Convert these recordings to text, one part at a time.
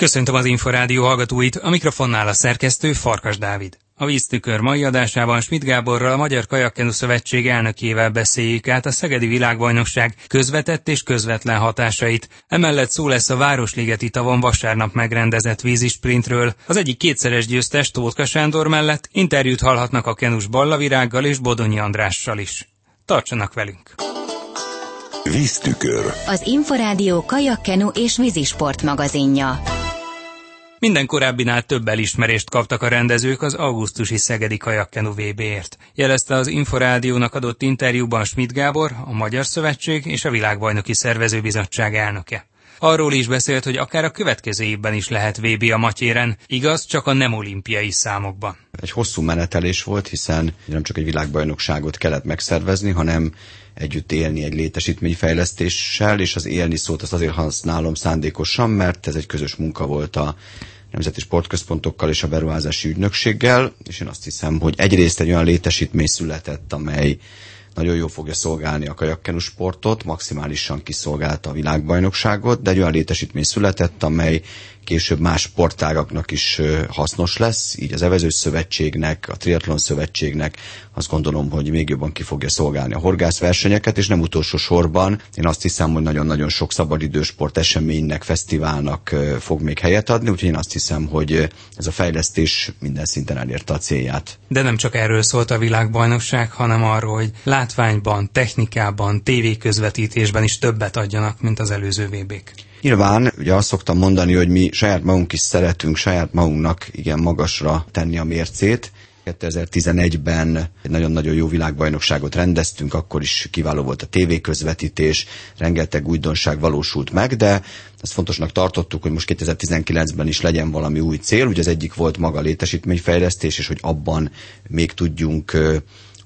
Köszöntöm az Inforádió hallgatóit, a mikrofonnál a szerkesztő Farkas Dávid. A víztükör mai adásában Schmidt Gáborral a Magyar Kajakkenu Szövetség elnökével beszéljük át a Szegedi Világbajnokság közvetett és közvetlen hatásait. Emellett szó lesz a Városligeti tavon vasárnap megrendezett vízisprintről. Az egyik kétszeres győztes Tótka Sándor mellett interjút hallhatnak a kenus Ballavirággal és Bodonyi Andrással is. Tartsanak velünk! Víztükör. Az Inforádió kajakkenu és vízisport magazinja. Minden korábbinál több elismerést kaptak a rendezők az augusztusi Szegedi Kajakkenu VB-ért, jelezte az Inforádiónak adott interjúban Schmidt Gábor, a Magyar Szövetség és a Világbajnoki Szervezőbizottság elnöke. Arról is beszélt, hogy akár a következő évben is lehet VB a Matyéren, igaz, csak a nem olimpiai számokban. Egy hosszú menetelés volt, hiszen nem csak egy világbajnokságot kellett megszervezni, hanem együtt élni egy létesítményfejlesztéssel, és az élni szót azt azért használom szándékosan, mert ez egy közös munka volt a nemzeti sportközpontokkal és a beruházási ügynökséggel, és én azt hiszem, hogy egyrészt egy olyan létesítmény született, amely nagyon jól fogja szolgálni a kajakkenu sportot, maximálisan kiszolgálta a világbajnokságot, de egy olyan létesítmény született, amely később más sportágaknak is hasznos lesz, így az Evezős Szövetségnek, a Triathlon Szövetségnek azt gondolom, hogy még jobban ki fogja szolgálni a horgászversenyeket, és nem utolsó sorban én azt hiszem, hogy nagyon-nagyon sok szabadidősport eseménynek, fesztiválnak fog még helyet adni, úgyhogy én azt hiszem, hogy ez a fejlesztés minden szinten elérte a célját. De nem csak erről szólt a világbajnokság, hanem arról, hogy látványban, technikában, tévéközvetítésben is többet adjanak, mint az előző VB-k. Nyilván, ugye azt szoktam mondani, hogy mi saját magunk is szeretünk saját magunknak igen magasra tenni a mércét, 2011-ben egy nagyon-nagyon jó világbajnokságot rendeztünk, akkor is kiváló volt a tévéközvetítés, rengeteg újdonság valósult meg, de ezt fontosnak tartottuk, hogy most 2019-ben is legyen valami új cél. Ugye az egyik volt maga létesítményfejlesztés, és hogy abban még tudjunk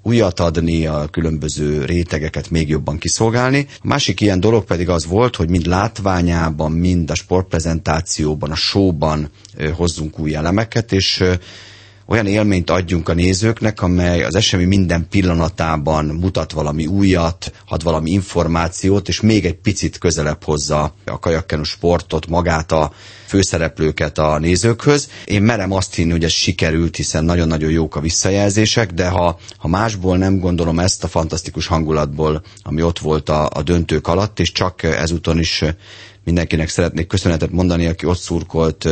újat adni, a különböző rétegeket még jobban kiszolgálni. A másik ilyen dolog pedig az volt, hogy mind látványában, mind a sportprezentációban, a showban hozzunk új elemeket, és olyan élményt adjunk a nézőknek, amely az esemény minden pillanatában mutat valami újat, ad valami információt, és még egy picit közelebb hozza a kajakkenu sportot, magát a főszereplőket a nézőkhöz. Én merem azt hinni, hogy ez sikerült, hiszen nagyon-nagyon jók a visszajelzések, de ha, ha másból nem gondolom ezt a fantasztikus hangulatból, ami ott volt a, a döntők alatt, és csak ezúton is mindenkinek szeretnék köszönetet mondani, aki ott szurkolt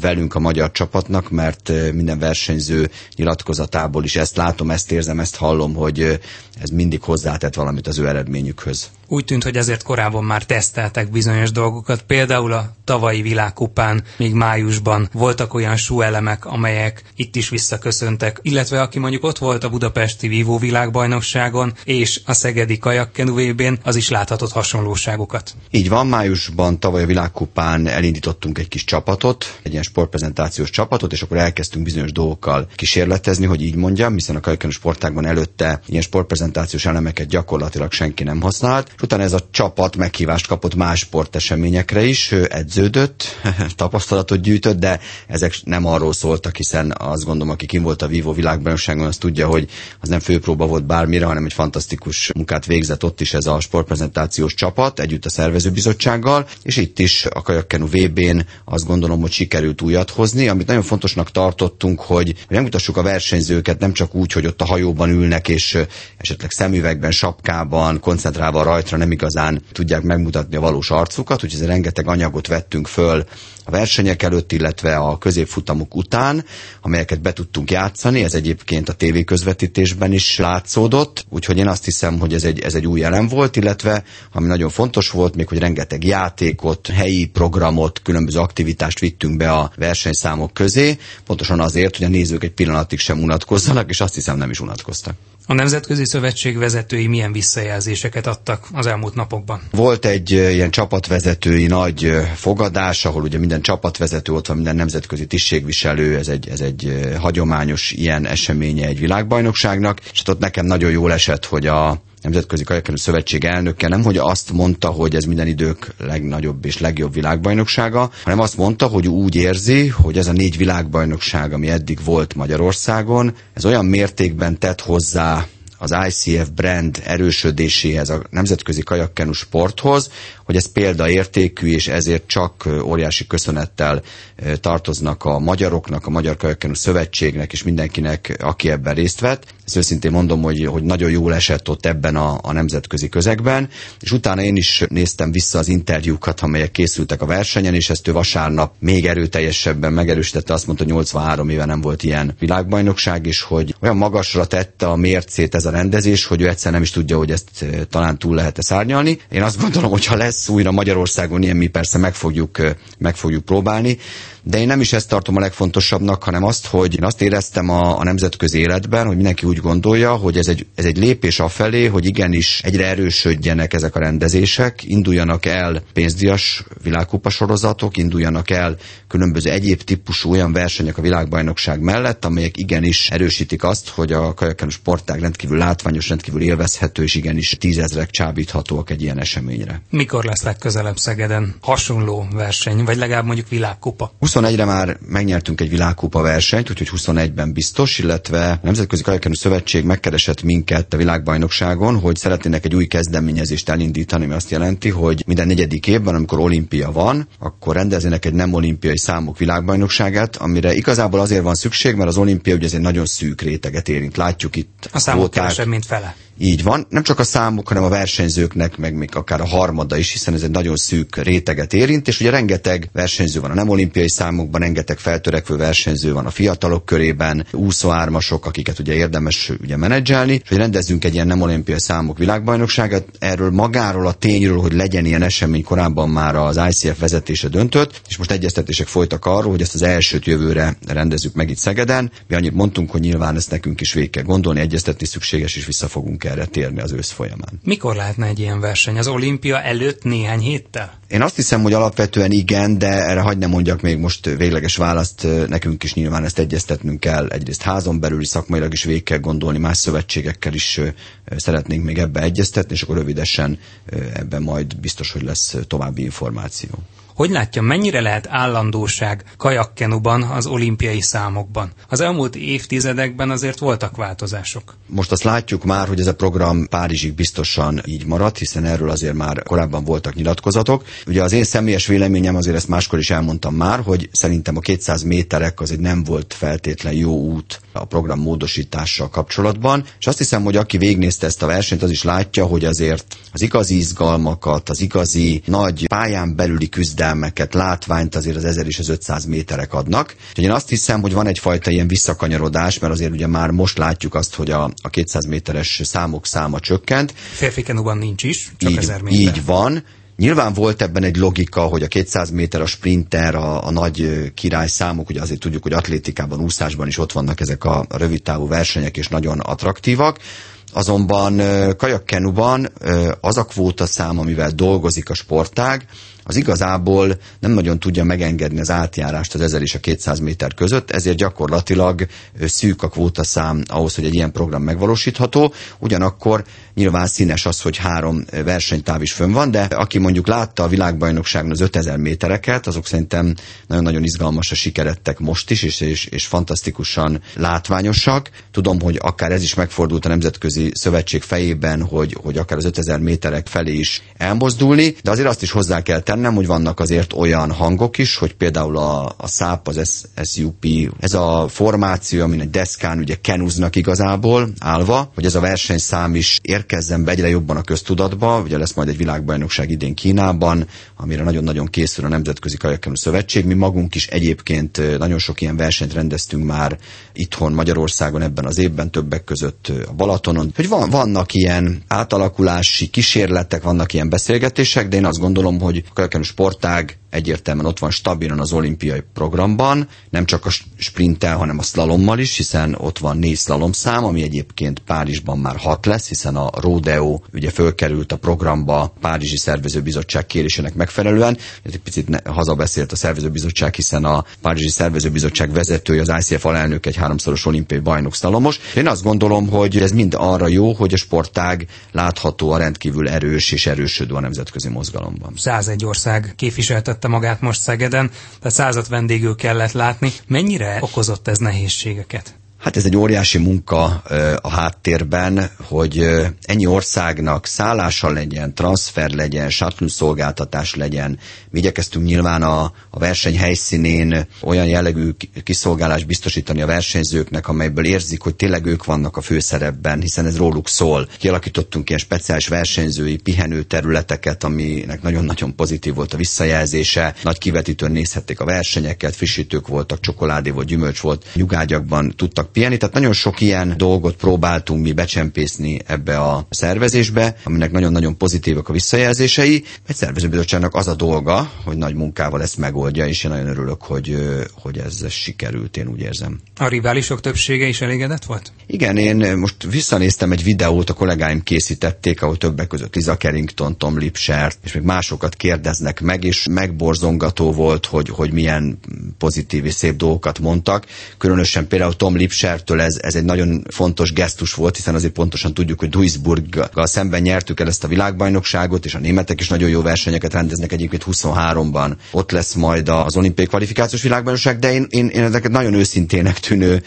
velünk a magyar csapatnak, mert minden versenyző nyilatkozatából is ezt látom, ezt érzem, ezt hallom, hogy ez mindig hozzátett valamit az ő eredményükhöz. Úgy tűnt, hogy azért korábban már teszteltek bizonyos dolgokat, például a tavalyi világkupán, még májusban voltak olyan súlyelemek, amelyek itt is visszaköszöntek, illetve aki mondjuk ott volt a budapesti vívó világbajnokságon és a szegedi kajakkenu az is láthatott hasonlóságokat. Így van, májusban tavaly a világkupán elindítottunk egy kis csapatot, egy ilyen sportprezentációs csapatot, és akkor elkezdtünk bizonyos dolgokkal kísérletezni, hogy így mondjam, hiszen a kajakkenu sportágban előtte ilyen sportprezentációs elemeket gyakorlatilag senki nem használt, utána ez a csapat meghívást kapott más sporteseményekre is, edződött, tapasztalatot gyűjtött, de ezek nem arról szóltak, hiszen azt gondolom, aki kim volt a Vivo világbajnokságon, az tudja, hogy az nem főpróba volt bármire, hanem egy fantasztikus munkát végzett ott is ez a sportprezentációs csapat, együtt a szervezőbizottsággal, és itt is a Kajakkenu VB-n azt gondolom, hogy sikerült újat hozni, amit nagyon fontosnak tartottunk, hogy megmutassuk a versenyzőket nem csak úgy, hogy ott a hajóban ülnek, és esetleg szemüvegben, sapkában, koncentrálva rajta rajtra nem igazán tudják megmutatni a valós arcukat, úgyhogy rengeteg anyagot vettünk föl a versenyek előtt, illetve a középfutamok után, amelyeket be tudtunk játszani, ez egyébként a tévé közvetítésben is látszódott, úgyhogy én azt hiszem, hogy ez egy, ez egy új elem volt, illetve ami nagyon fontos volt, még hogy rengeteg játékot, helyi programot, különböző aktivitást vittünk be a versenyszámok közé, pontosan azért, hogy a nézők egy pillanatig sem unatkozzanak, és azt hiszem nem is unatkoztak. A Nemzetközi Szövetség vezetői milyen visszajelzéseket adtak az elmúlt napokban? Volt egy ilyen csapatvezetői nagy fogadás, ahol ugye minden csapatvezető ott van, minden nemzetközi tisztségviselő, ez egy, ez egy hagyományos ilyen eseménye egy világbajnokságnak, és ott nekem nagyon jól esett, hogy a Nemzetközi Kajakkenu Szövetség elnöke nem, hogy azt mondta, hogy ez minden idők legnagyobb és legjobb világbajnoksága, hanem azt mondta, hogy úgy érzi, hogy ez a négy világbajnokság, ami eddig volt Magyarországon, ez olyan mértékben tett hozzá az ICF brand erősödéséhez, a nemzetközi kajakkenu sporthoz, hogy ez példaértékű, és ezért csak óriási köszönettel tartoznak a magyaroknak, a Magyar Kajakkenu Szövetségnek és mindenkinek, aki ebben részt vett. Ezt őszintén mondom, hogy, hogy nagyon jól esett ott ebben a, a nemzetközi közegben, és utána én is néztem vissza az interjúkat, amelyek készültek a versenyen, és ezt ő vasárnap még erőteljesebben megerősítette, azt mondta, hogy 83 éve nem volt ilyen világbajnokság, és hogy olyan magasra tette a mércét ez a rendezés, hogy ő egyszer nem is tudja, hogy ezt talán túl lehet-e szárnyalni. Én azt gondolom, hogy ha lesz újra Magyarországon ilyen, mi persze meg fogjuk, meg fogjuk próbálni, de én nem is ezt tartom a legfontosabbnak, hanem azt, hogy én azt éreztem a, a nemzetközi életben, hogy mindenki úgy gondolja, hogy ez egy, ez egy lépés afelé, hogy igenis egyre erősödjenek ezek a rendezések, induljanak el pénzdias világkupa sorozatok, induljanak el különböző egyéb típusú olyan versenyek a világbajnokság mellett, amelyek igenis erősítik azt, hogy a kajakenus sportág rendkívül látványos, rendkívül élvezhető, és igenis tízezrek csábíthatóak egy ilyen eseményre. Mikor lesz legközelebb Szegeden hasonló verseny, vagy legalább mondjuk világkupa? 21-re már megnyertünk egy világkupa versenyt, úgyhogy 21-ben biztos, illetve a Nemzetközi Kajakenő Szövetség megkeresett minket a világbajnokságon, hogy szeretnének egy új kezdeményezést elindítani, ami azt jelenti, hogy minden negyedik évben, amikor olimpia van, akkor rendeznének egy nem olimpiai számok világbajnokságát, amire igazából azért van szükség, mert az olimpia ugye egy nagyon szűk réteget érint. Látjuk itt. A számok kevesebb, mint fele. Így van. Nem csak a számok, hanem a versenyzőknek, meg még akár a harmada is, hiszen ez egy nagyon szűk réteget érint, és ugye rengeteg versenyző van a nem olimpiai számokban, rengeteg feltörekvő versenyző van a fiatalok körében, úszóármasok, akiket ugye érdemes ugye menedzselni, és hogy rendezzünk egy ilyen nem olimpiai számok világbajnokságát, erről magáról a tényről, hogy legyen ilyen esemény korábban már az ICF vezetése döntött, és most egyeztetések folytak arról, hogy ezt az elsőt jövőre rendezzük meg itt Szegeden. Mi annyit mondtunk, hogy nyilván ezt nekünk is végig kell gondolni, egyeztetni szükséges, és vissza fogunk erre térni az ősz folyamán. Mikor lehetne egy ilyen verseny? Az olimpia előtt néhány héttel? Én azt hiszem, hogy alapvetően igen, de erre hagyd nem mondjak még most végleges választ. Nekünk is nyilván ezt egyeztetnünk kell. Egyrészt házon belül is szakmailag is végig kell gondolni, más szövetségekkel is szeretnénk még ebbe egyeztetni, és akkor rövidesen ebben majd biztos, hogy lesz további információ. Hogy látja, mennyire lehet állandóság kajakkenuban az olimpiai számokban? Az elmúlt évtizedekben azért voltak változások. Most azt látjuk már, hogy ez a program Párizsig biztosan így maradt, hiszen erről azért már korábban voltak nyilatkozatok. Ugye az én személyes véleményem, azért ezt máskor is elmondtam már, hogy szerintem a 200 méterek az egy nem volt feltétlen jó út a program módosítással kapcsolatban, és azt hiszem, hogy aki végnézte ezt a versenyt, az is látja, hogy azért az igazi izgalmakat, az igazi nagy pályán belüli küzdelmeket, látványt azért az 1000 és az 500 méterek adnak. Úgyhogy én azt hiszem, hogy van egyfajta ilyen visszakanyarodás, mert azért ugye már most látjuk azt, hogy a, a 200 méteres számok száma csökkent. Férfi kenuban nincs is, csak így, 1000 méter. Így van, Nyilván volt ebben egy logika, hogy a 200 méter a sprinter, a, a nagy király számok, ugye azért tudjuk, hogy atlétikában, úszásban is ott vannak ezek a rövidtávú versenyek, és nagyon attraktívak. Azonban kajakkenuban az a kvóta szám, amivel dolgozik a sportág, az igazából nem nagyon tudja megengedni az átjárást az 1000 és a 200 méter között, ezért gyakorlatilag szűk a kvótaszám ahhoz, hogy egy ilyen program megvalósítható. Ugyanakkor nyilván színes az, hogy három versenytáv is fönn van, de aki mondjuk látta a világbajnokságon az 5000 métereket, azok szerintem nagyon-nagyon izgalmas a sikerettek most is, és, és, és fantasztikusan látványosak. Tudom, hogy akár ez is megfordult a Nemzetközi Szövetség fejében, hogy, hogy akár az 5000 méterek felé is elmozdulni, de azért azt is hozzá kell tennem, hogy vannak azért olyan hangok is, hogy például a, a SAP, az SUP, ez a formáció, amin egy deszkán ugye kenuznak igazából állva, hogy ez a versenyszám is érkezzen be egyre jobban a köztudatba, ugye lesz majd egy világbajnokság idén Kínában, amire nagyon-nagyon készül a Nemzetközi Kajakkenú Szövetség. Mi magunk is egyébként nagyon sok ilyen versenyt rendeztünk már itthon Magyarországon ebben az évben, többek között a Balatonon. Hogy van, vannak ilyen átalakulási kísérletek, vannak ilyen beszélgetések, de én azt gondolom, hogy kajakkenú sportág egyértelműen ott van stabilan az olimpiai programban, nem csak a sprinttel, hanem a slalommal is, hiszen ott van négy szám, ami egyébként Párizsban már hat lesz, hiszen a Rodeo ugye fölkerült a programba Párizsi Szervezőbizottság kérésének megfelelően. Egy picit hazabeszélt a Szervezőbizottság, hiszen a Párizsi Szervezőbizottság vezetője, az ICF alelnök egy háromszoros olimpiai bajnok szlalomos. Én azt gondolom, hogy ez mind arra jó, hogy a sportág látható a rendkívül erős és erősödő a nemzetközi mozgalomban. 101 ország képviseltet tette magát most Szegeden, tehát százat vendégül kellett látni. Mennyire okozott ez nehézségeket? Hát ez egy óriási munka a háttérben, hogy ennyi országnak szállása legyen, transfer legyen, shuttle szolgáltatás legyen. Mi igyekeztünk nyilván a, a verseny helyszínén olyan jellegű kiszolgálást biztosítani a versenyzőknek, amelyből érzik, hogy tényleg ők vannak a főszerepben, hiszen ez róluk szól. Kialakítottunk ilyen speciális versenyzői pihenő területeket, aminek nagyon-nagyon pozitív volt a visszajelzése. Nagy kivetítőn nézhették a versenyeket, frissítők voltak, csokoládé volt, gyümölcs volt, nyugágyakban tudtak pihenni, tehát nagyon sok ilyen dolgot próbáltunk mi becsempészni ebbe a szervezésbe, aminek nagyon-nagyon pozitívak a visszajelzései. Egy szervezőbizottságnak az a dolga, hogy nagy munkával ezt megoldja, és én nagyon örülök, hogy, hogy ez sikerült, én úgy érzem. A riválisok többsége is elégedett volt? Igen, én most visszanéztem egy videót, a kollégáim készítették, ahol többek között Liza Carrington, Tom Lipsert, és még másokat kérdeznek meg, és megborzongató volt, hogy, hogy milyen pozitív és szép dolgokat mondtak. Különösen például Tom Lipsertől ez, ez egy nagyon fontos gesztus volt, hiszen azért pontosan tudjuk, hogy Duisburggal szemben nyertük el ezt a világbajnokságot, és a németek is nagyon jó versenyeket rendeznek egyébként 23-ban. Ott lesz majd az olimpiai kvalifikációs világbajnokság, de én, én, én ezeket nagyon őszintének tűnő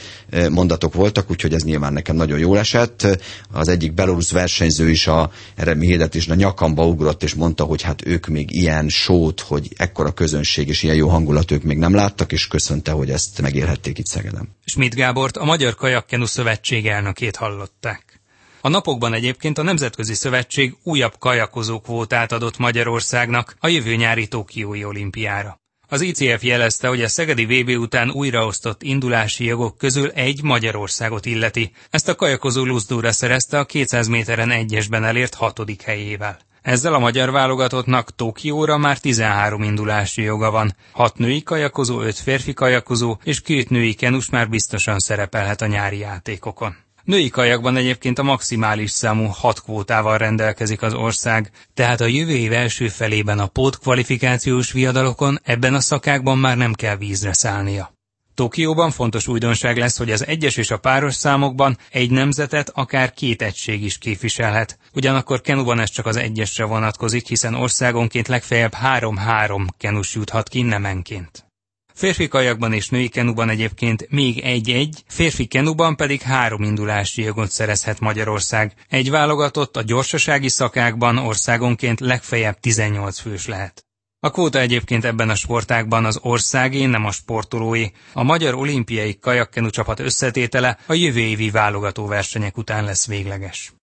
mondatok voltak, úgyhogy ez nyilván nekem nagyon jól esett. Az egyik belorusz versenyző is a Eremi is a nyakamba ugrott, és mondta, hogy hát ők még ilyen sót, hogy ekkora közönség és ilyen jó hangulat ők még nem láttak, és köszönte, hogy ezt megélhették itt Szegedem. Schmidt Gábort, a Magyar Kajakkenu Szövetség elnökét hallották. A napokban egyébként a Nemzetközi Szövetség újabb kajakozó kvótát adott Magyarországnak a jövő nyári Tokiói olimpiára. Az ICF jelezte, hogy a Szegedi VB után újraosztott indulási jogok közül egy Magyarországot illeti. Ezt a kajakozó Luzdóra szerezte a 200 méteren egyesben elért hatodik helyével. Ezzel a magyar válogatottnak Tokióra már 13 indulási joga van. Hat női kajakozó, öt férfi kajakozó és két női kenus már biztosan szerepelhet a nyári játékokon. Női kajakban egyébként a maximális számú hat kvótával rendelkezik az ország, tehát a jövő év első felében a pótkvalifikációs viadalokon ebben a szakákban már nem kell vízre szállnia. Tokióban fontos újdonság lesz, hogy az egyes és a páros számokban egy nemzetet akár két egység is képviselhet. Ugyanakkor kenuban ez csak az egyesre vonatkozik, hiszen országonként legfeljebb három-három kenus juthat ki nemenként. Férfi kajakban és női kenuban egyébként még egy-egy, férfi kenuban pedig három indulási jogot szerezhet Magyarország. Egy válogatott a gyorsasági szakákban országonként legfeljebb 18 fős lehet. A kvóta egyébként ebben a sportágban az országé, nem a sportolói. A Magyar Olimpiai Kajakkenu csapat összetétele a jövő évi válogató versenyek után lesz végleges.